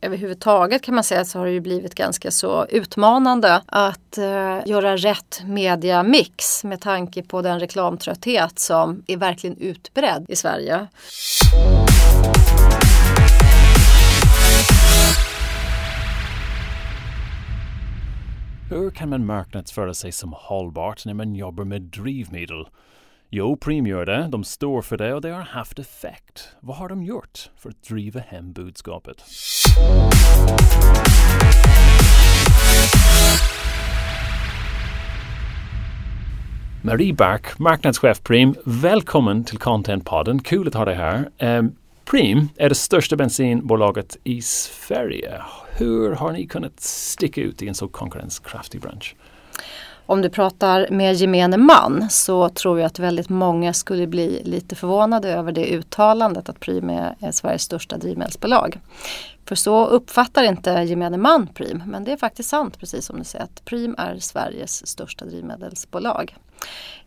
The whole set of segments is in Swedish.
överhuvudtaget kan man säga så har det ju blivit ganska så utmanande att eh, göra rätt mediamix med tanke på den reklamtrötthet som är verkligen utbredd i Sverige. Hur kan man marknadsföra sig som hållbart när man jobbar med drivmedel? Jo, Preem gör det, de står för det och det har haft effekt. Vad har de gjort för att driva hem budskapet? Marie Bark, marknadschef Preem, välkommen till Contentpodden. Kul att ha dig här. Um, Preem är det största bensinbolaget i Sverige. Hur har ni kunnat sticka ut i en så konkurrenskraftig bransch? Om du pratar med gemene man så tror jag att väldigt många skulle bli lite förvånade över det uttalandet att Prim är Sveriges största drivmedelsbolag. För så uppfattar inte gemene man Prim, men det är faktiskt sant precis som du säger att Prim är Sveriges största drivmedelsbolag.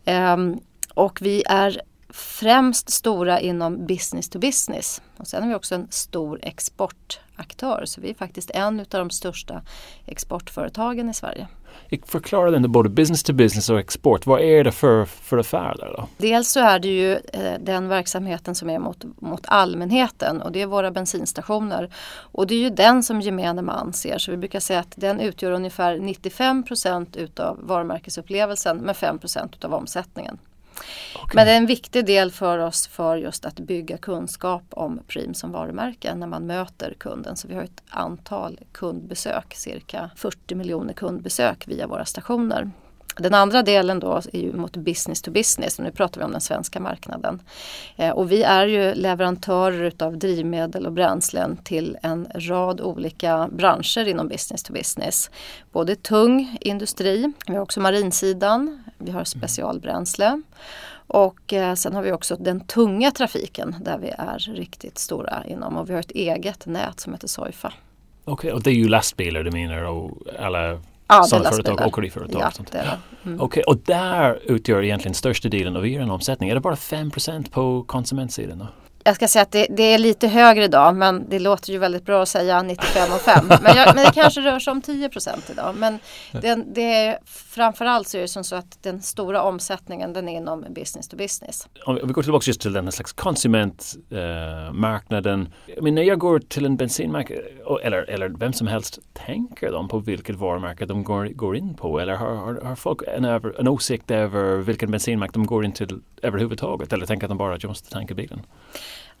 Ehm, och vi är främst stora inom business to business. Och sen är vi också en stor exportaktör så vi är faktiskt en av de största exportföretagen i Sverige. Förklara den både business to business och export. Vad är det för, för affär där då? Dels så är det ju eh, den verksamheten som är mot, mot allmänheten och det är våra bensinstationer. Och det är ju den som gemene man ser så vi brukar säga att den utgör ungefär 95% utav varumärkesupplevelsen med 5% utav omsättningen. Okay. Men det är en viktig del för oss för just att bygga kunskap om Prim som varumärke när man möter kunden. Så vi har ett antal kundbesök, cirka 40 miljoner kundbesök via våra stationer. Den andra delen då är ju mot business to business och nu pratar vi om den svenska marknaden. Eh, och vi är ju leverantörer utav drivmedel och bränslen till en rad olika branscher inom business to business. Både tung industri, vi har också marinsidan, vi har specialbränsle och eh, sen har vi också den tunga trafiken där vi är riktigt stora inom och vi har ett eget nät som heter Soifa. Okej, okay, och det är ju lastbilar du menar och alla Ja, sådana företag, åkeriföretag ja, och sånt. Mm. Okej, okay, och där utgör egentligen största delen av er omsättning. Är det bara 5% på konsumentsidan? Då? Jag ska säga att det, det, är lite högre idag men det låter ju väldigt bra att säga 95 och 5. Men, jag, men det kanske rör sig om 10 procent idag. Men den, det är, framförallt så är det som så att den stora omsättningen den är inom business to business. Om vi går tillbaka just till den slags konsumentmarknaden. Eh, när jag går till en bensinmack eller, eller vem som helst tänker de på vilket varumärke de går, går in på? Eller har, har, har folk en, en åsikt över vilken bensinmack de går in till överhuvudtaget? Eller tänker de bara att jag måste tanka bilen?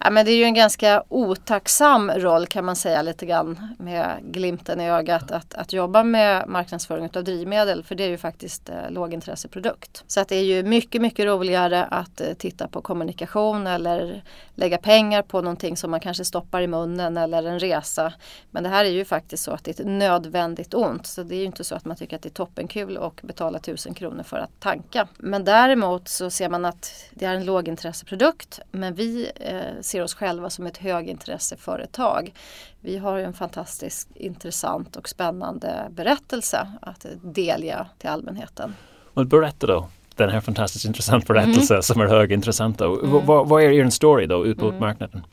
Ja, men det är ju en ganska otacksam roll kan man säga lite grann med glimten i ögat att, att jobba med marknadsföring av drivmedel för det är ju faktiskt eh, lågintresseprodukt. Så att det är ju mycket, mycket roligare att eh, titta på kommunikation eller lägga pengar på någonting som man kanske stoppar i munnen eller en resa. Men det här är ju faktiskt så att det är ett nödvändigt ont så det är ju inte så att man tycker att det är toppenkul och betala tusen kronor för att tanka. Men däremot så ser man att det är en lågintresseprodukt men vi eh, ser oss själva som ett högintresseföretag. Vi har en fantastiskt intressant och spännande berättelse att delge till allmänheten. Och berätta då, den här fantastiskt intressanta berättelsen mm. som är högintressant. Mm. Vad, vad är er story då ut mot mm. marknaden?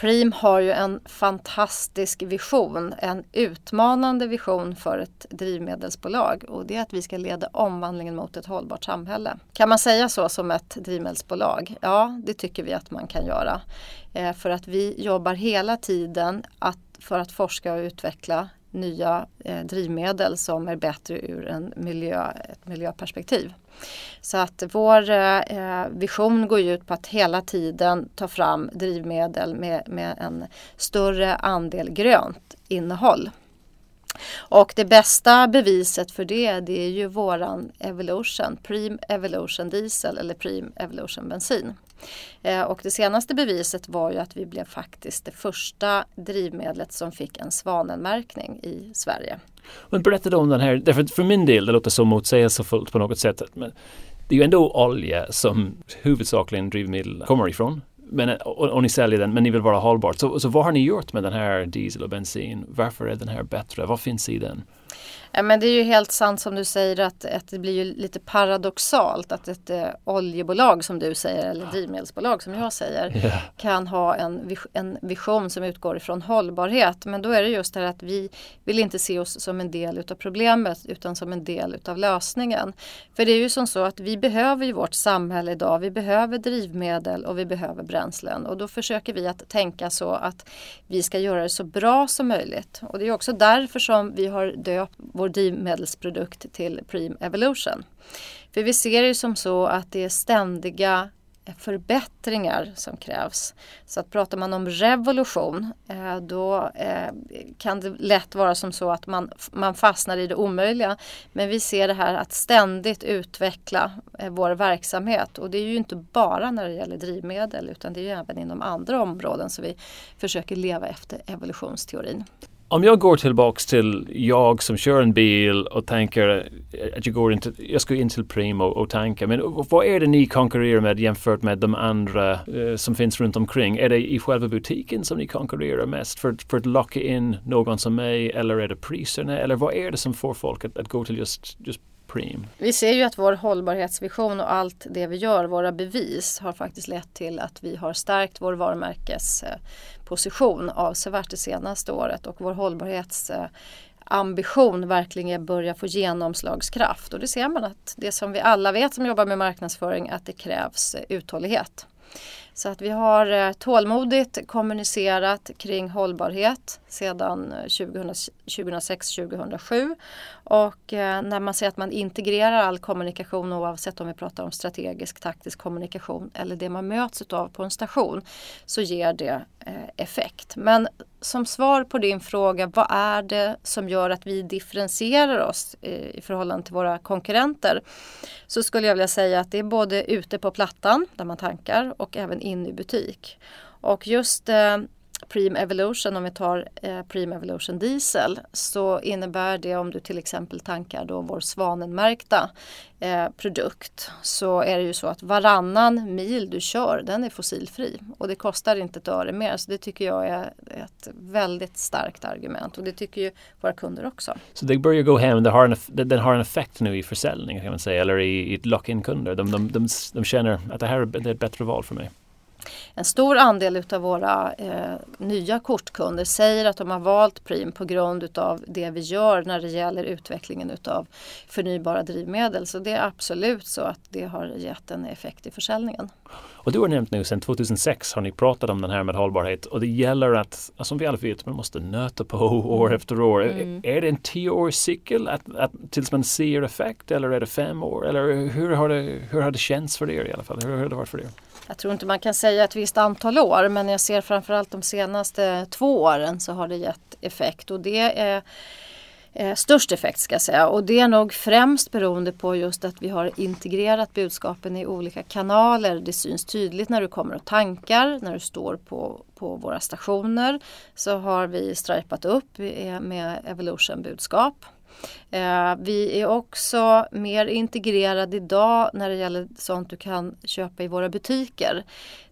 Preem har ju en fantastisk vision, en utmanande vision för ett drivmedelsbolag och det är att vi ska leda omvandlingen mot ett hållbart samhälle. Kan man säga så som ett drivmedelsbolag? Ja, det tycker vi att man kan göra. Eh, för att vi jobbar hela tiden att, för att forska och utveckla nya eh, drivmedel som är bättre ur en miljö, ett miljöperspektiv. Så att vår eh, eh vision går ut på att hela tiden ta fram drivmedel med, med en större andel grönt innehåll. Och det bästa beviset för det, det är ju våran Evolution, Preem Evolution Diesel eller Preem Evolution Bensin. Eh, och det senaste beviset var ju att vi blev faktiskt det första drivmedlet som fick en svanenmärkning i Sverige. Men berätta då om den här, därför för min del det låter så motsägelsefullt på något sätt. Men det är ju ändå olja som huvudsakligen drivmedel kommer ifrån men, och, och, ni säljer den men ni vill vara hållbart. Så, så vad har ni gjort med den här diesel och bensin? Varför är den här bättre? Vad finns i den? Ja, men det är ju helt sant som du säger att, att det blir ju lite paradoxalt att ett eh, oljebolag som du säger eller drivmedelsbolag som jag säger yeah. kan ha en, en vision som utgår ifrån hållbarhet. Men då är det just det här att vi vill inte se oss som en del utav problemet utan som en del utav lösningen. För det är ju som så att vi behöver i vårt samhälle idag, vi behöver drivmedel och vi behöver bränslen och då försöker vi att tänka så att vi ska göra det så bra som möjligt. Och det är också därför som vi har döpt vår drivmedelsprodukt till Preem Evolution. För vi ser det som så att det är ständiga förbättringar som krävs. Så att pratar man om revolution eh, då eh, kan det lätt vara som så att man, man fastnar i det omöjliga. Men vi ser det här att ständigt utveckla eh, vår verksamhet och det är ju inte bara när det gäller drivmedel utan det är ju även inom andra områden som vi försöker leva efter evolutionsteorin. Om jag går tillbaks till jag som kör en bil och tänker att jag, går in till, jag ska in till Primo och tanka. Men vad är det ni konkurrerar med jämfört med de andra eh, som finns runt omkring? Är det i själva butiken som ni konkurrerar mest för, för att locka in någon som mig eller är det priserna? Eller vad är det som får folk att, att gå till just, just Supreme. Vi ser ju att vår hållbarhetsvision och allt det vi gör, våra bevis, har faktiskt lett till att vi har stärkt vår varumärkesposition avsevärt det senaste året och vår hållbarhetsambition verkligen börjar få genomslagskraft. Och det ser man att det som vi alla vet som jobbar med marknadsföring att det krävs uthållighet. Så att vi har eh, tålmodigt kommunicerat kring hållbarhet sedan eh, 2006-2007. Och eh, när man säger att man integrerar all kommunikation oavsett om vi pratar om strategisk taktisk kommunikation eller det man möts av på en station så ger det effekt. Men som svar på din fråga, vad är det som gör att vi differentierar oss eh, i förhållande till våra konkurrenter? Så skulle jag vilja säga att det är både ute på plattan där man tankar och även in i butik. Och just eh, Preem Evolution, om vi tar eh, Preem Evolution Diesel, så innebär det om du till exempel tankar då vår svanenmärkta eh, produkt så är det ju så att varannan mil du kör den är fossilfri och det kostar inte ett öre mer. Så det tycker jag är ett väldigt starkt argument och det tycker ju våra kunder också. Så det börjar gå hem, det har en, den har en effekt nu i försäljning kan man säga eller i, i lock-in kunder. De, de, de, de känner att det här är ett bättre val för mig en stor andel utav våra eh, nya kortkunder säger att de har valt Preem på grund utav det vi gör när det gäller utvecklingen utav förnybara drivmedel. Så det är absolut så att det har gett en effekt i försäljningen. Och du har nämnt nu sedan 2006 har ni pratat om den här med hållbarhet och det gäller att, som vi alla vet, man måste nöta på år efter år. Mm. Är det en tioårscykel att, att, tills man ser effekt eller är det fem år? Eller hur har det, hur har det känts för er i alla fall? Hur har det varit för er? Jag tror inte man kan säga ett visst antal år men jag ser framförallt de senaste två åren så har det gett effekt och det är eh, störst effekt ska jag säga och det är nog främst beroende på just att vi har integrerat budskapen i olika kanaler. Det syns tydligt när du kommer och tankar, när du står på, på våra stationer så har vi stripat upp eh, med Evolution budskap. Eh, vi är också mer integrerade idag när det gäller sånt du kan köpa i våra butiker.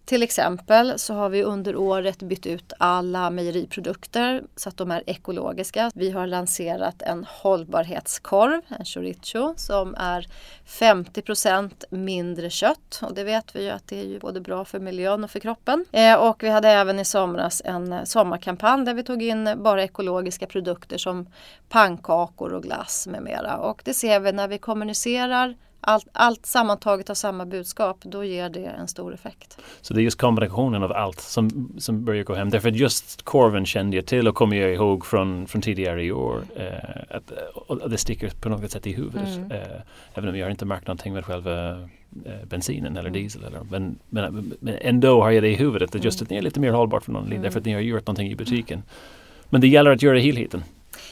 Till exempel så har vi under året bytt ut alla mejeriprodukter så att de är ekologiska. Vi har lanserat en hållbarhetskorv, en chorizo, som är 50% mindre kött och det vet vi ju att det är ju både bra för miljön och för kroppen. Eh, och vi hade även i somras en sommarkampanj där vi tog in bara ekologiska produkter som pannkakor och glass med mera. Och det ser vi när vi kommunicerar allt, allt sammantaget har samma budskap, då ger det en stor effekt. Så det är just kombinationen av allt som, som börjar gå hem. Därför just korven kände jag till och kommer jag ihåg från, från tidigare i år. Eh, att, och det sticker på något sätt i huvudet. Mm. Eh, även om jag inte märkt någonting med själva eh, bensinen eller diesel. Eller, men, men, men, ändå har jag det i huvudet. Att just mm. att det är lite mer hållbart för någon mm. därför att ni har gjort någonting i butiken. Men det gäller att göra helheten.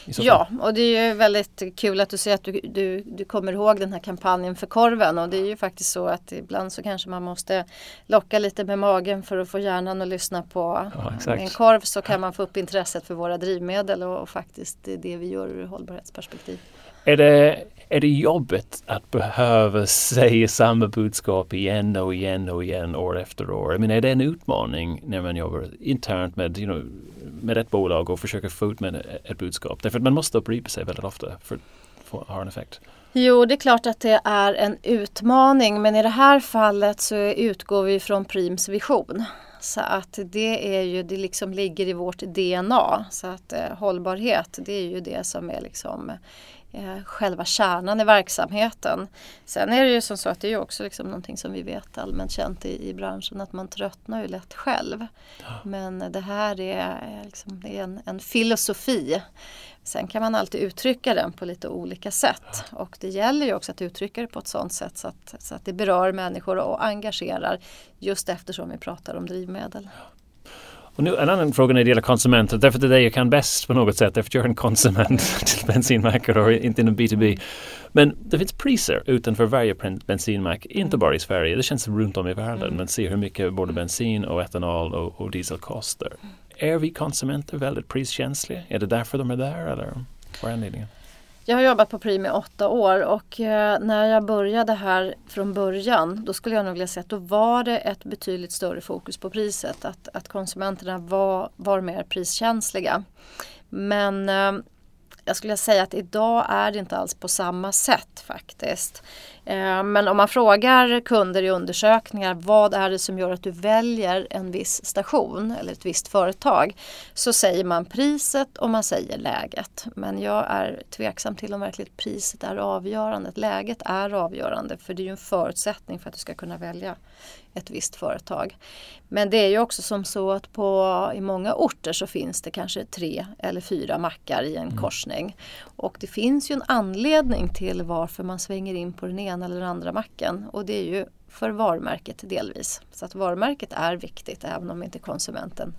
Ja, och det är ju väldigt kul att du säger att du, du, du kommer ihåg den här kampanjen för korven. Och det är ju faktiskt så att ibland så kanske man måste locka lite med magen för att få hjärnan att lyssna på ja, en korv. Så kan man få upp intresset för våra drivmedel och, och faktiskt det är det vi gör ur hållbarhetsperspektiv. Är det, är det jobbigt att behöva säga samma budskap igen och igen och igen år efter år? Jag menar, är det en utmaning när man jobbar internt med, you know, med ett bolag och försöker få ut med ett budskap? Därför att man måste upprepa sig väldigt ofta för att ha en effekt. Jo, det är klart att det är en utmaning men i det här fallet så utgår vi från Prims vision. Så att det är ju, det liksom ligger i vårt DNA. Så att eh, hållbarhet, det är ju det som är liksom eh, själva kärnan i verksamheten. Sen är det ju som så att det är också liksom någonting som vi vet allmänt känt i, i branschen att man tröttnar ju lätt själv. Ja. Men det här är, liksom, det är en, en, filosofi. Sen kan man alltid uttrycka den på lite olika sätt ja. och det gäller ju också att uttrycka det på ett sådant sätt så att, så att det berör människor och engagerar just eftersom vi pratar om drivmedel. Ja. Och nu en annan fråga när det gäller konsumenter, därför att det är det jag kan bäst på något sätt, därför att jag är en konsument till bensinmackar och inte inom B2B. Men det finns priser utanför varje bensinmack, inte bara i Sverige, det känns runt om i världen. Mm. Man ser hur mycket både bensin och etanol och, och diesel kostar. Är vi konsumenter väldigt priskänsliga? Är det därför de är där eller vad är anledningen? Jag har jobbat på Preem i åtta år och eh, när jag började här från början då skulle jag nog vilja säga att då var det ett betydligt större fokus på priset. Att, att konsumenterna var, var mer priskänsliga. Men eh, jag skulle säga att idag är det inte alls på samma sätt faktiskt. Eh, men om man frågar kunder i undersökningar vad är det som gör att du väljer en viss station eller ett visst företag så säger man priset och man säger läget. Men jag är tveksam till om verkligen priset är avgörande. Läget är avgörande för det är ju en förutsättning för att du ska kunna välja ett visst företag. Men det är ju också som så att på, i många orter så finns det kanske tre eller fyra mackar i en mm. korsning. Och det finns ju en anledning till varför man svänger in på den ena eller den andra macken och det är ju för varumärket delvis. Så att varumärket är viktigt även om inte konsumenten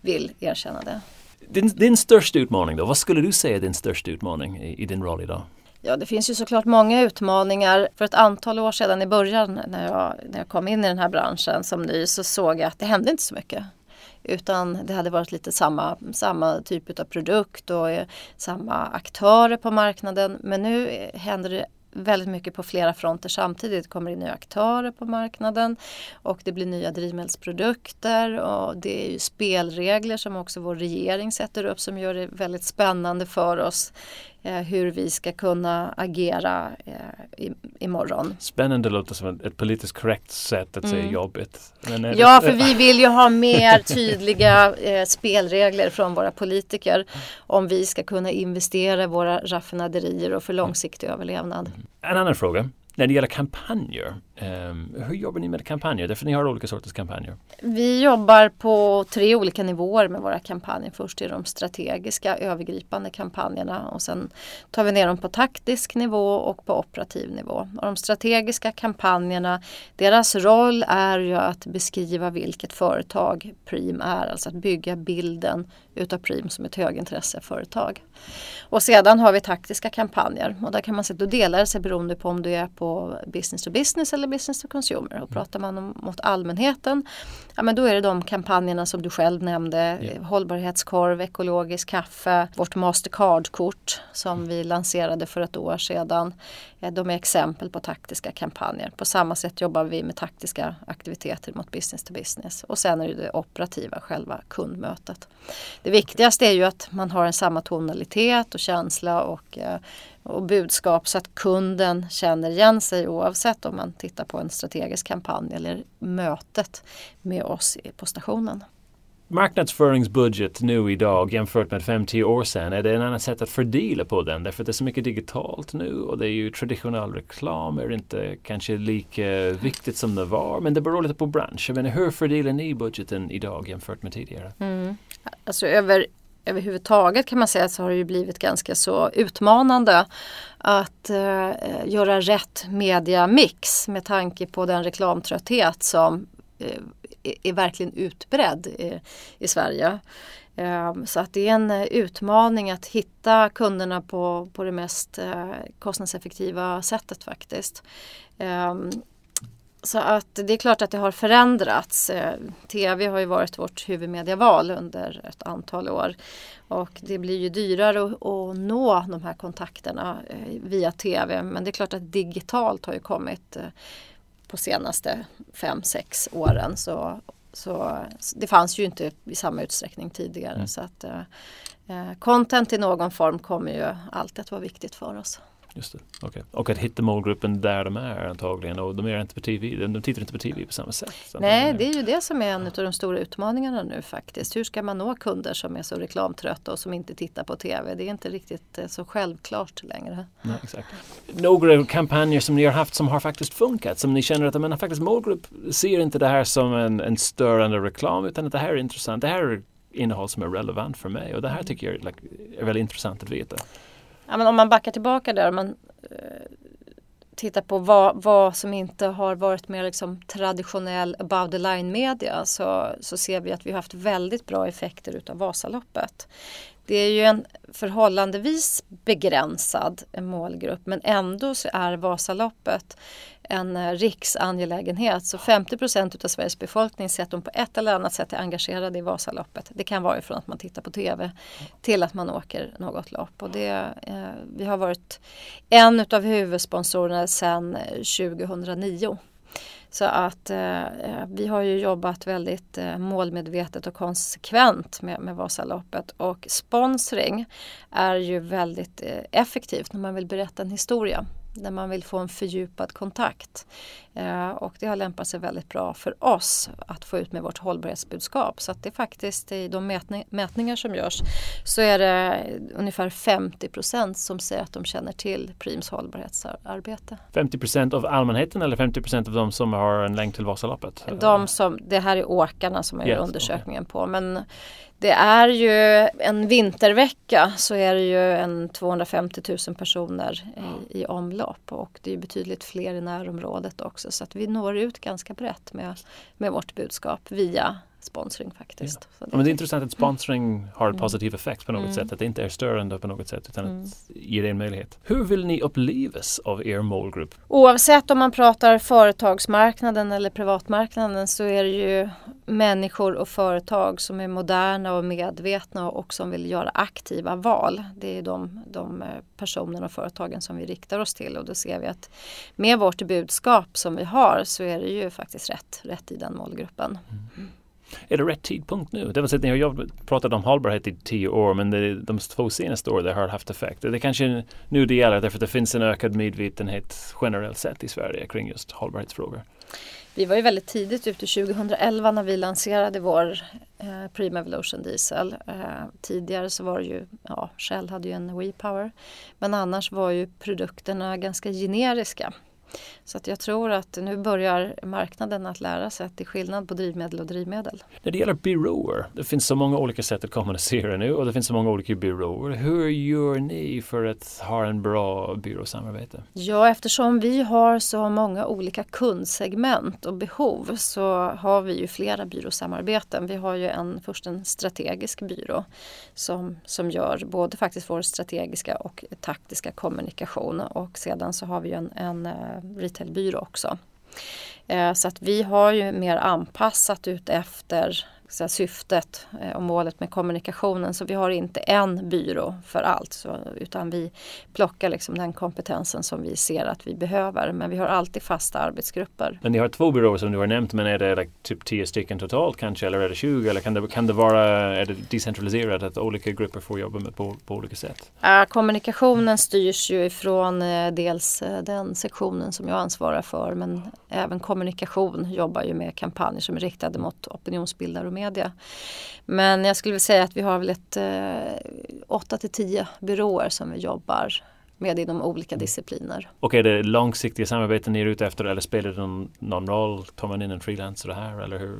vill erkänna det. Din, din största utmaning då? Vad skulle du säga är din största utmaning i, i din roll idag? Ja, det finns ju såklart många utmaningar. För ett antal år sedan i början när jag, när jag kom in i den här branschen som ny så såg jag att det hände inte så mycket. Utan det hade varit lite samma, samma typ av produkt och eh, samma aktörer på marknaden. Men nu händer det väldigt mycket på flera fronter samtidigt. Det kommer in nya aktörer på marknaden och det blir nya drivmedelsprodukter och det är ju spelregler som också vår regering sätter upp som gör det väldigt spännande för oss hur vi ska kunna agera eh, i, imorgon. Spännande låter som ett politiskt korrekt sätt att mm. säga jobbigt. ja, för vi vill ju ha mer tydliga eh, spelregler från våra politiker om vi ska kunna investera i våra raffinaderier och för långsiktig överlevnad. En annan fråga när det gäller kampanjer, Ehm, hur jobbar ni med kampanjer? Därför ni har olika sorters kampanjer. Vi jobbar på tre olika nivåer med våra kampanjer. Först är de strategiska övergripande kampanjerna och sen tar vi ner dem på taktisk nivå och på operativ nivå. Och de strategiska kampanjerna, deras roll är ju att beskriva vilket företag Prim är, alltså att bygga bilden utav Prim som ett högintresseföretag. Och sedan har vi taktiska kampanjer och där kan man se, att då delar det sig beroende på om du är på business to business eller business to consumer. Och pratar man om, mot allmänheten, ja men då är det de kampanjerna som du själv nämnde, yeah. hållbarhetskorv, ekologisk kaffe, vårt Mastercard-kort som mm. vi lanserade för ett år sedan. De är exempel på taktiska kampanjer. På samma sätt jobbar vi med taktiska aktiviteter mot business to business. Och sen är det det operativa, själva kundmötet. Det viktigaste är ju att man har en samma tonalitet och känsla och, eh, och budskap så att kunden känner igen sig oavsett om man tittar på en strategisk kampanj eller mötet med oss på stationen marknadsföringsbudget nu idag jämfört med 5-10 år sedan? Är det en annan sätt att fördela på den? Därför att det är så mycket digitalt nu och det är ju traditionell reklam är inte kanske lika viktigt som det var. Men det beror lite på bransch. Jag menar, hur fördelar ni budgeten idag jämfört med tidigare? Mm. Alltså över överhuvudtaget kan man säga så har det ju blivit ganska så utmanande att eh, göra rätt mediamix med tanke på den reklamtrötthet som eh, är verkligen utbredd i, i Sverige. Ehm, så att det är en utmaning att hitta kunderna på, på det mest eh, kostnadseffektiva sättet faktiskt. Ehm, så att det är klart att det har förändrats. Tv har ju varit vårt huvudmediaval under ett antal år. Och det blir ju dyrare att, att nå de här kontakterna via tv. Men det är klart att digitalt har ju kommit på senaste fem sex åren. Så, så det fanns ju inte i samma utsträckning tidigare. Mm. Så att eh, content i någon form kommer ju alltid att vara viktigt för oss. Just det. Okay. Och att hitta målgruppen där de är antagligen och de är inte på TV, de tittar inte på TV på samma sätt. Nej, det är ju det som är en av de stora utmaningarna nu faktiskt. Hur ska man nå kunder som är så reklamtrötta och som inte tittar på TV? Det är inte riktigt eh, så självklart längre. Nej, exakt. Några kampanjer som ni har haft som har faktiskt funkat, som ni känner att men, faktiskt målgrupp ser inte det här som en, en störande reklam utan att det här är intressant. Det här är innehåll som är relevant för mig och det här tycker jag like, är väldigt intressant att veta. Ja, men om man backar tillbaka där och man eh, tittar på vad, vad som inte har varit mer liksom traditionell above the line media så, så ser vi att vi har haft väldigt bra effekter utav Vasaloppet. Det är ju en förhållandevis begränsad målgrupp men ändå så är Vasaloppet en eh, riksangelägenhet. Så 50 procent av Sveriges befolkning säger att de på ett eller annat sätt är engagerade i Vasaloppet. Det kan vara ifrån att man tittar på TV till att man åker något lopp. Och det, eh, vi har varit en av huvudsponsorerna sedan eh, 2009. Så att eh, eh, vi har ju jobbat väldigt eh, målmedvetet och konsekvent med, med Vasaloppet och sponsring är ju väldigt eh, effektivt när man vill berätta en historia när man vill få en fördjupad kontakt. Eh, och det har lämpat sig väldigt bra för oss att få ut med vårt hållbarhetsbudskap. Så att det är faktiskt i de mätning, mätningar som görs så är det ungefär 50 procent som säger att de känner till Prims hållbarhetsarbete. 50 procent av allmänheten eller 50 procent av de som har en länk till Vasaloppet? De som, det här är åkarna som är yes, undersökningen okay. på. Men det är ju en vintervecka så är det ju en 250 000 personer i, i omlopp och det är betydligt fler i närområdet också så att vi når ut ganska brett med, med vårt budskap via sponsring faktiskt. Ja. Det, men det är intressant att sponsring har en mm. positiv effekt på något mm. sätt. Att det inte är störande på något sätt utan mm. att ge det en möjlighet. Hur vill ni upplevas av er målgrupp? Oavsett om man pratar företagsmarknaden eller privatmarknaden så är det ju människor och företag som är moderna och medvetna och som vill göra aktiva val. Det är de, de personerna och företagen som vi riktar oss till och då ser vi att med vårt budskap som vi har så är det ju faktiskt rätt, rätt i den målgruppen. Mm. Är det rätt tidpunkt nu? Det vill säga, ni har pratat om hållbarhet i tio år men det, de två senaste åren har haft effekt. Det är kanske nu det gäller därför att det finns en ökad medvetenhet generellt sett i Sverige kring just hållbarhetsfrågor. Vi var ju väldigt tidigt ute 2011 när vi lanserade vår eh, Prime Evolution Diesel. Eh, tidigare så var det ju, ja Shell hade ju en WePower. Men annars var ju produkterna ganska generiska. Så att jag tror att nu börjar marknaden att lära sig att det är skillnad på drivmedel och drivmedel. När det gäller byråer, det finns så många olika sätt att kommunicera nu och det finns så många olika byråer. Hur gör ni för att ha en bra byråsamarbete? Ja, eftersom vi har så många olika kundsegment och behov så har vi ju flera byråsamarbeten. Vi har ju en, först en strategisk byrå som, som gör både faktiskt vår strategiska och taktiska kommunikation och sedan så har vi en, en eh, retailbyrå också. Eh, så att vi har ju mer anpassat ut efter så syftet eh, och målet med kommunikationen. Så vi har inte en byrå för allt så, utan vi plockar liksom den kompetensen som vi ser att vi behöver. Men vi har alltid fasta arbetsgrupper. Men ni har två byråer som du har nämnt men är det like, typ 10 stycken totalt kanske eller är det 20 eller kan det, kan det vara är det decentraliserat att olika grupper får jobba med på, på olika sätt? Ja, kommunikationen styrs ju ifrån eh, dels eh, den sektionen som jag ansvarar för men även kommunikation jobbar ju med kampanjer som är riktade mot opinionsbildare och media. Men jag skulle vilja säga att vi har väl ett eh, 8 till 10 byråer som vi jobbar med inom olika discipliner. Och är det långsiktiga samarbeten ni är ute efter eller spelar det någon, någon roll? Tar man in en freelancer här eller hur?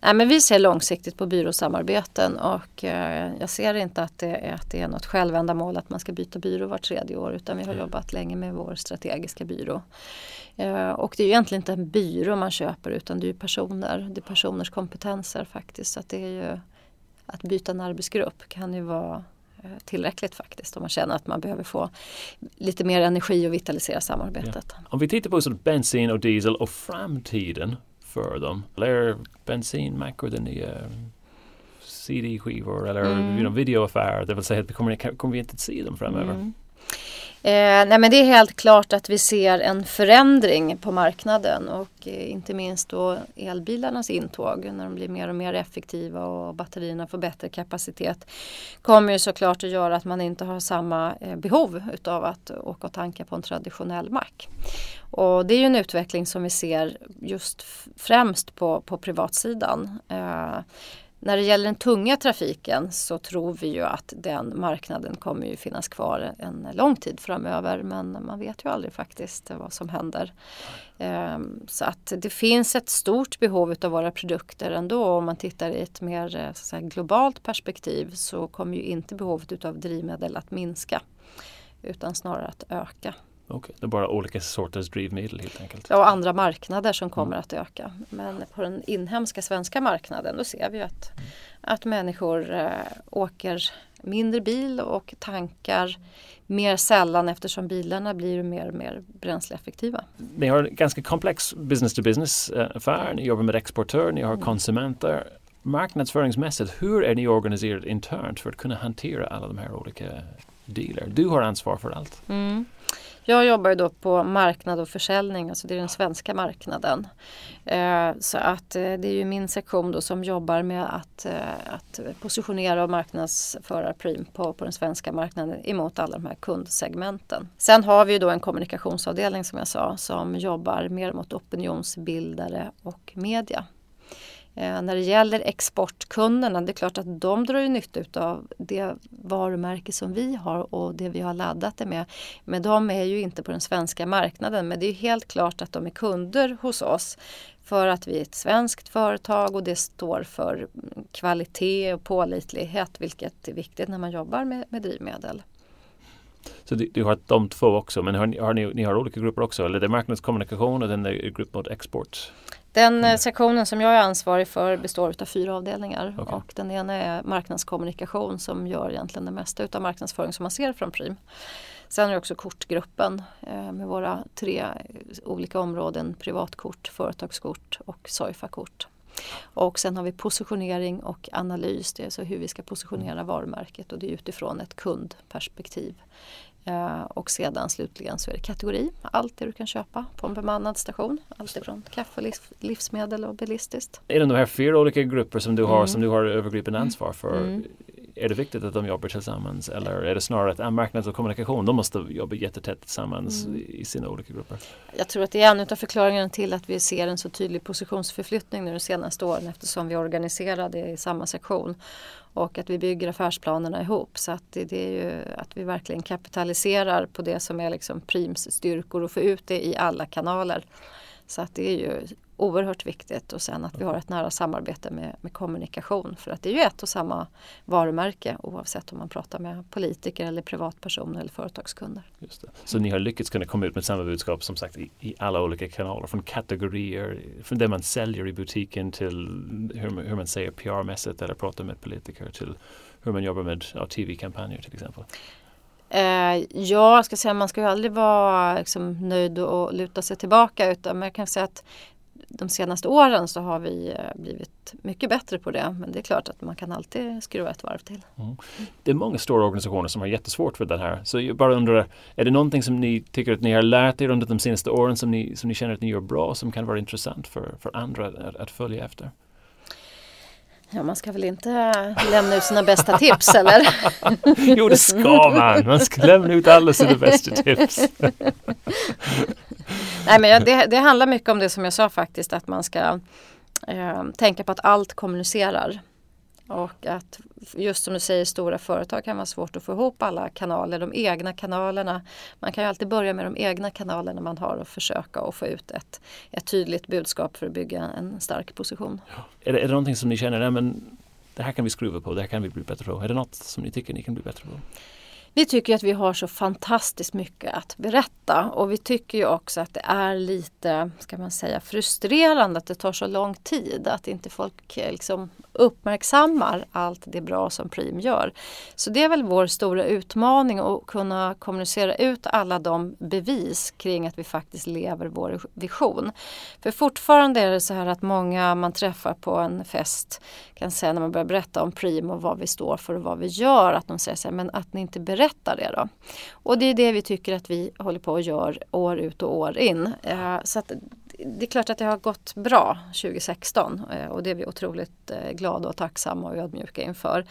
Nej men vi ser långsiktigt på byråsamarbeten och eh, jag ser inte att det, är, att det är något självändamål att man ska byta byrå vart tredje år utan vi har mm. jobbat länge med vår strategiska byrå. Eh, och det är ju egentligen inte en byrå man köper utan det är personer. Det är personers kompetenser faktiskt. Så det är ju att byta en arbetsgrupp kan ju vara eh, tillräckligt faktiskt om man känner att man behöver få lite mer energi och vitalisera samarbetet. Ja. Om vi tittar på bensin och diesel och framtiden för dem. Är bensinmackar den nya CD-skivor eller mm. you know, videoaffärer? Det vill säga att vi kommer, kommer vi inte att se dem framöver. Mm. Eh, nej men det är helt klart att vi ser en förändring på marknaden och eh, inte minst då elbilarnas intåg när de blir mer och mer effektiva och batterierna får bättre kapacitet kommer ju såklart att göra att man inte har samma eh, behov utav att åka och tanka på en traditionell mack. Och det är ju en utveckling som vi ser just främst på, på privatsidan. Eh, när det gäller den tunga trafiken så tror vi ju att den marknaden kommer ju finnas kvar en lång tid framöver men man vet ju aldrig faktiskt vad som händer. Ehm, så att det finns ett stort behov av våra produkter ändå. Om man tittar i ett mer eh, säga, globalt perspektiv så kommer ju inte behovet av drivmedel att minska utan snarare att öka. Okej, det är bara olika sorters drivmedel helt enkelt? Ja, och andra marknader som kommer mm. att öka. Men på den inhemska svenska marknaden då ser vi att, mm. att människor äh, åker mindre bil och tankar mer sällan eftersom bilarna blir mer och mer bränsleeffektiva. Ni har en ganska komplex business to business eh, affär, ni jobbar med exportörer, ni har mm. konsumenter. Marknadsföringsmässigt, hur är ni organiserade internt för att kunna hantera alla de här olika dealer? Du har ansvar för allt. Mm. Jag jobbar ju då på marknad och försäljning, alltså det är den svenska marknaden. Eh, så att eh, det är ju min sektion då som jobbar med att, eh, att positionera och marknadsföra Preem på, på den svenska marknaden emot alla de här kundsegmenten. Sen har vi ju då en kommunikationsavdelning som jag sa som jobbar mer mot opinionsbildare och media. Eh, när det gäller exportkunderna, det är klart att de drar ju nytta av det varumärke som vi har och det vi har laddat det med. Men de är ju inte på den svenska marknaden men det är helt klart att de är kunder hos oss för att vi är ett svenskt företag och det står för kvalitet och pålitlighet vilket är viktigt när man jobbar med, med drivmedel. Så du, du, har de två också, men har, har ni, ni, har olika grupper också? Eller det är marknadskommunikation och den är grupp mot export? Den mm. sektionen som jag är ansvarig för består av fyra avdelningar okay. och den ena är marknadskommunikation som gör egentligen det mesta utav marknadsföring som man ser från Prim. Sen är det också kortgruppen eh, med våra tre olika områden privatkort, företagskort och Soifa-kort. Och sen har vi positionering och analys, det är alltså hur vi ska positionera varumärket och det är utifrån ett kundperspektiv. Eh, och sedan slutligen så är det kategori, allt det du kan köpa på en bemannad station. Allt ifrån kaffe, livsmedel och billistiskt. Är det de här fyra olika grupper som du har mm. som du har övergripande ansvar för? Mm. Är det viktigt att de jobbar tillsammans eller är det snarare att marknads och kommunikation, de måste jobba jättetätt tillsammans mm. i sina olika grupper? Jag tror att det är en av förklaringarna till att vi ser en så tydlig positionsförflyttning nu de senaste åren eftersom vi organiserar det i samma sektion och att vi bygger affärsplanerna ihop. Så att det, det, är ju att vi verkligen kapitaliserar på det som är liksom Prims styrkor och får ut det i alla kanaler. Så att det är ju oerhört viktigt och sen att vi har ett nära samarbete med, med, kommunikation för att det är ju ett och samma varumärke oavsett om man pratar med politiker eller privatpersoner eller företagskunder. Just det. Så ni har lyckats kunna komma ut med samma budskap som sagt i, i alla olika kanaler från kategorier, från det man säljer i butiken till hur, hur man säger PR-mässigt eller pratar med politiker till hur man jobbar med ja, tv-kampanjer till exempel. Eh, ja, jag ska säga man ska ju aldrig vara liksom, nöjd och luta sig tillbaka utan man kan säga att de senaste åren så har vi eh, blivit mycket bättre på det. Men det är klart att man kan alltid skruva ett varv till. Mm. Det är många stora organisationer som har jättesvårt för det här. Så jag bara undrar, är det någonting som ni tycker att ni har lärt er under de senaste åren som ni, som ni känner att ni gör bra som kan vara intressant för, för andra att, att följa efter? Ja, man ska väl inte lämna ut sina bästa tips eller? jo, det ska man. Man ska lämna ut alla sina bästa tips. Nej, men det, det, handlar mycket om det som jag sa faktiskt att man ska eh, tänka på att allt kommunicerar. Och att just som du säger stora företag kan vara svårt att få ihop alla kanaler, de egna kanalerna. Man kan ju alltid börja med de egna kanalerna man har och försöka att få ut ett, ett tydligt budskap för att bygga en stark position. Ja. Är, det, är det någonting som ni känner, nej, men det här kan vi skruva på, det här kan vi bli bättre på. Är det något som ni tycker ni kan bli bättre på? Vi tycker att vi har så fantastiskt mycket att berätta och vi tycker ju också att det är lite, ska man säga, frustrerande att det tar så lång tid. Att inte folk eh, liksom uppmärksammar allt det bra som Prim gör. Så det är väl vår stora utmaning att kunna kommunicera ut alla de bevis kring att vi faktiskt lever vår vision. För fortfarande är det så här att många man träffar på en fest kan säga när man börjar berätta om Prim och vad vi står för och vad vi gör att de säger så här, men att ni inte berättar det då. Och det är det vi tycker att vi håller på och gör år ut och år in. Eh, så att det är klart att det har gått bra 2016 eh, och det är vi otroligt eh, glada och tacksamma och ödmjuka inför.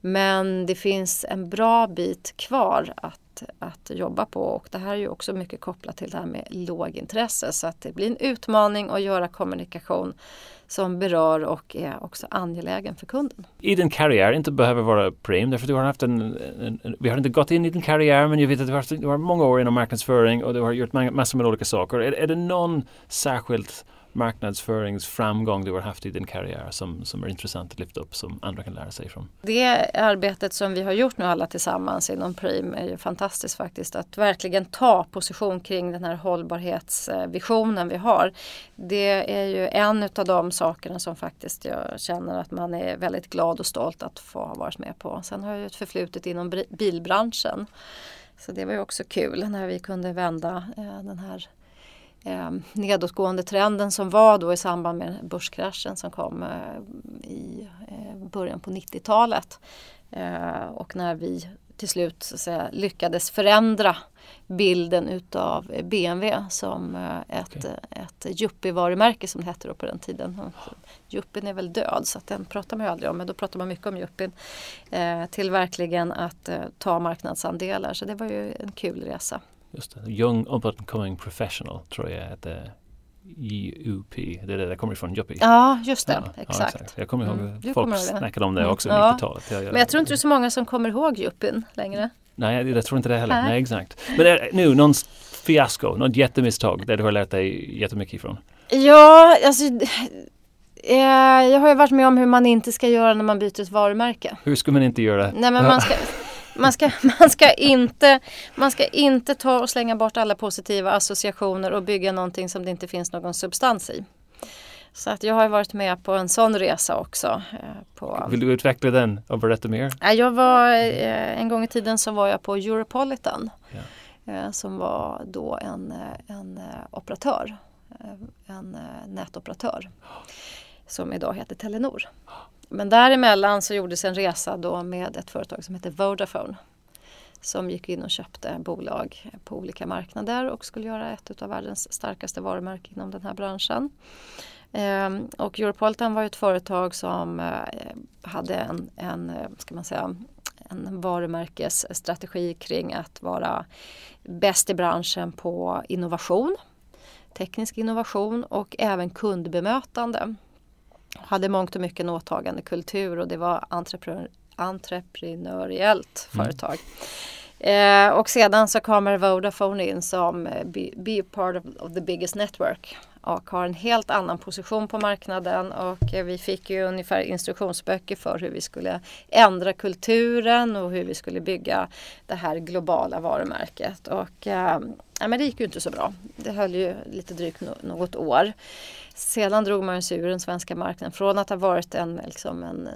Men det finns en bra bit kvar att, att jobba på och det här är ju också mycket kopplat till det här med lågintresse så att det blir en utmaning att göra kommunikation som berör och är också angelägen för kunden. I din karriär, inte behöver vara prim, därför du har haft en, en, en, vi har inte gått in i din karriär men jag vet att du har, du har många år inom marknadsföring och du har gjort massor med olika saker. Är, är det någon särskilt marknadsföringsframgång du har haft i din karriär som, som är intressant att lyfta upp som andra kan lära sig från? Det arbetet som vi har gjort nu alla tillsammans inom Prim är ju fantastiskt faktiskt. Att verkligen ta position kring den här hållbarhetsvisionen vi har. Det är ju en av de sakerna som faktiskt jag känner att man är väldigt glad och stolt att få ha varit med på. Sen har jag ju ett förflutet inom bilbranschen. Så det var ju också kul när vi kunde vända eh, den här eh, nedåtgående trenden som var då i samband med börskraschen som kom eh, i eh, början på 90-talet. Eh, och när vi till slut så säga, lyckades förändra bilden utav BMW som eh, ett, okay. ett yuppie-varumärke som det hette då på den tiden. Yuppien är väl död så att den pratar man ju aldrig om men då pratar man mycket om yuppien. Eh, till verkligen att eh, ta marknadsandelar så det var ju en kul resa. Just det. Young Up and Coming Professional tror jag hette JUP, det är det där kommer ifrån, Yuppie. Ja, just det. Ja, exakt. Ja, exakt. Jag kommer ihåg mm. folk snackade om det mm. också ja. 90-talet. Jag, jag, Men jag tror inte det är så många som kommer ihåg Yuppien längre. Nej, jag, jag tror inte det heller. Nej, Nej exakt. Men är, nu, någon fiasko, något jättemisstag där du har lärt dig jättemycket ifrån? Ja, alltså eh, jag har ju varit med om hur man inte ska göra när man byter ett varumärke. Hur ska man inte göra? Nej, men man ska, man ska, man, ska inte, man ska inte ta och slänga bort alla positiva associationer och bygga någonting som det inte finns någon substans i. Så att jag har varit med på en sån resa också. Eh, på... Vill du utveckla den och berätta mer? Jag var, eh, en gång i tiden så var jag på Europolitan. Eh, som var då en, en operatör, en nätoperatör. Som idag heter Telenor. Men däremellan så gjordes en resa då med ett företag som heter Vodafone. Som gick in och köpte bolag på olika marknader och skulle göra ett av världens starkaste varumärken inom den här branschen. Ehm, och Europolitan var ett företag som eh, hade en, en, eh, ska man säga, en varumärkesstrategi kring att vara bäst i branschen på innovation, teknisk innovation och även kundbemötande hade mångt och mycket en åtagande kultur och det var entreprenör, entreprenöriellt mm. företag. Eh, och sedan så kommer Vodafone in som eh, be, be part of, of, the biggest network och har en helt annan position på marknaden och eh, vi fick ju ungefär instruktionsböcker för hur vi skulle ändra kulturen och hur vi skulle bygga det här globala varumärket. Och eh, ja, men det gick ju inte så bra. Det höll ju lite drygt no något år. Sedan drog man sig ur den svenska marknaden. Från att ha varit en, liksom en eh,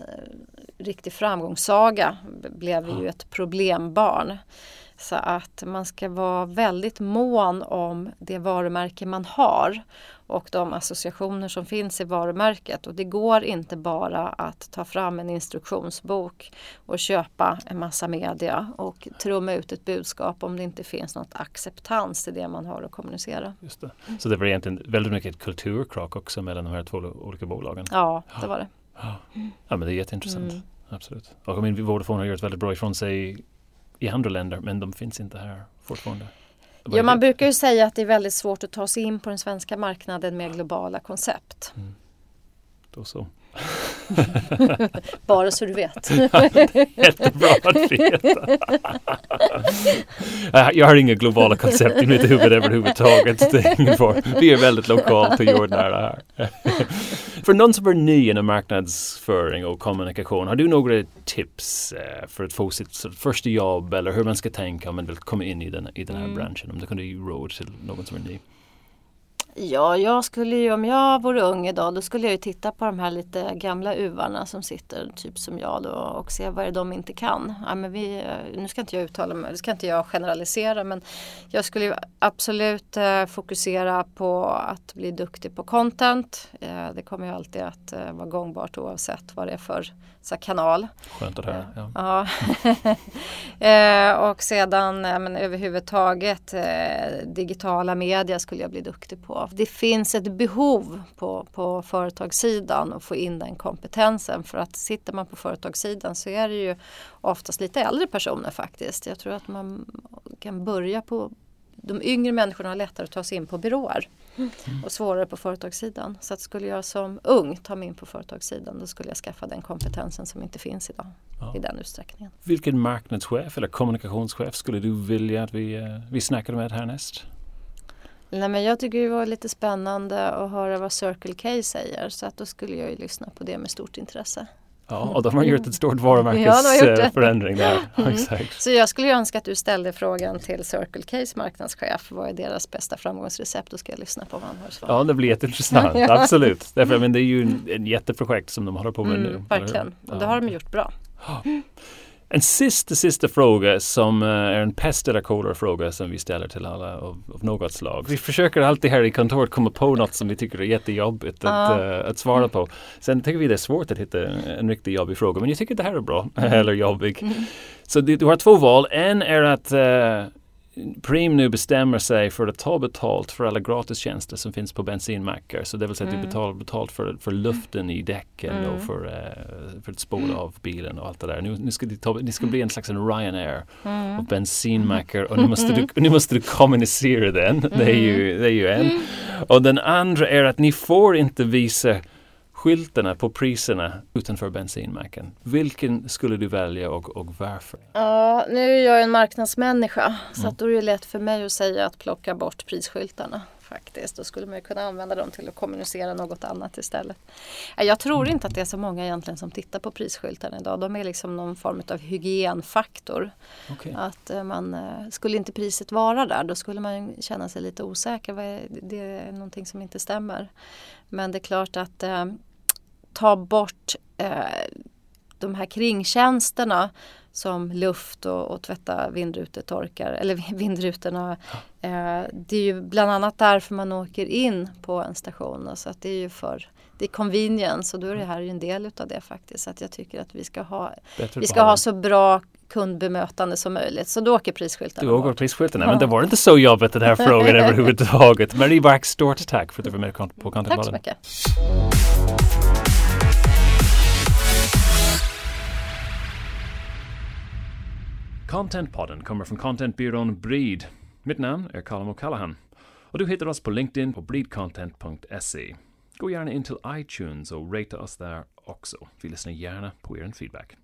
riktig framgångssaga blev vi ju ett problembarn. Så att man ska vara väldigt mån om det varumärke man har och de associationer som finns i varumärket. Och det går inte bara att ta fram en instruktionsbok och köpa en massa media och trumma ut ett budskap om det inte finns något acceptans till det man har att kommunicera. Just det. Så det var egentligen väldigt mycket kulturkrock också mellan de här två olika bolagen? Ja, det var det. Ja, ja men det är jätteintressant. Mm. Absolut. Och jag menar, Vodafone har gjort väldigt bra ifrån sig i andra länder men de finns inte här fortfarande. Ja, man brukar ju säga att det är väldigt svårt att ta sig in på den svenska marknaden med globala koncept. Mm. Då så. Bara så du vet. Jättebra att veta. Jag har inga globala koncept i mitt huvud överhuvudtaget. Vi är väldigt lokalt och jordnära här. För någon som är ny inom marknadsföring och kommunikation, har du några tips eh, för att få sitt första jobb eller hur man ska tänka om man vill komma in i den, i den här mm. branschen? Om du kunde ge råd till någon som är ny. Ja, jag skulle ju om jag vore ung idag då skulle jag ju titta på de här lite gamla uvarna som sitter typ som jag då och se vad det är de inte kan. Ja, men vi, nu ska inte jag uttala mig, det ska inte jag generalisera men jag skulle ju absolut eh, fokusera på att bli duktig på content. Eh, det kommer ju alltid att eh, vara gångbart oavsett vad det är för så kanal. Skönt att höra. Ja. ja. Eh, och sedan men, överhuvudtaget eh, digitala media skulle jag bli duktig på. Det finns ett behov på, på företagssidan att få in den kompetensen för att sitter man på företagssidan så är det ju oftast lite äldre personer faktiskt. Jag tror att man kan börja på de yngre människorna har lättare att ta sig in på byråer mm. och svårare på företagssidan. Så att skulle jag som ung ta mig in på företagssidan då skulle jag skaffa den kompetensen som inte finns idag ja. i den utsträckningen. Vilken marknadschef eller kommunikationschef skulle du vilja att vi, eh, vi snackade med härnäst? Nej, men jag tycker det var lite spännande att höra vad Circle K säger så att då skulle jag ju lyssna på det med stort intresse. Ja, och de har gjort ett stort varumärkesförändring ja, där. Mm. Så jag skulle önska att du ställde frågan till Circle K's marknadschef. Vad är deras bästa framgångsrecept? Då ska jag lyssna på vad han har svar. Ja, det blir jätteintressant. ja. Absolut. Därför, men det är ju en, en jätteprojekt som de håller på med mm, nu. Verkligen, och det har de gjort bra. En sista, sista fråga som uh, är en pest eller kolera-fråga som vi ställer till alla av, av, något slag. Vi försöker alltid här i kontoret komma på något som vi tycker är jättejobbigt att, uh, att svara på. Sen tycker vi det är svårt att hitta en riktigt jobbig fråga men jag tycker det här är bra, eller jobbig. Mm. Så du, du, har två val. En är att uh, Preem nu bestämmer sig för att ta betalt för alla gratistjänster som finns på bensinmackar. Så det vill säga mm. att du mm. betalar betalt för, för luften i däcken mm. och för, uh, för att spola av bilen och allt det där. Nu, nu ska det ska bli en slags en Ryanair mm. och bensinmackar och nu måste, du, nu måste du kommunicera den. Det är ju, det är ju en. Och den andra är att ni får inte visa skyltarna på priserna utanför bensinmacken. Vilken skulle du välja och, och varför? Ja, nu är jag en marknadsmänniska mm. så att då är det lätt för mig att säga att plocka bort prisskyltarna faktiskt. Då skulle man kunna använda dem till att kommunicera något annat istället. Jag tror inte att det är så många egentligen som tittar på prisskyltarna idag. De är liksom någon form av hygienfaktor. Okay. Att eh, man, eh, skulle inte priset vara där då skulle man känna sig lite osäker. Det är någonting som inte stämmer. Men det är klart att eh, ta bort eh, de här kringtjänsterna som luft och, och tvätta vindrutetorkar eller vindrutorna. Eh, det är ju bland annat därför man åker in på en station. Så att det är ju för det är convenience och då är det här ju en del utav det faktiskt. Så att jag tycker att vi ska ha, vi ska ha så bra kundbemötande som möjligt. Så då åker prisskyltarna Du åker prisskyltarna, men det var inte så jobbigt den här frågan överhuvudtaget. Marie Back, stort tack för att du var med på Content Tack så mycket. Contentpodden kommer från contentbyrån Breed. Mitt namn är Colin O'Callaghan och du hittar oss på LinkedIn på breedcontent.se. Gå gärna in till iTunes och ratea oss där också. Vi lyssnar gärna på er feedback.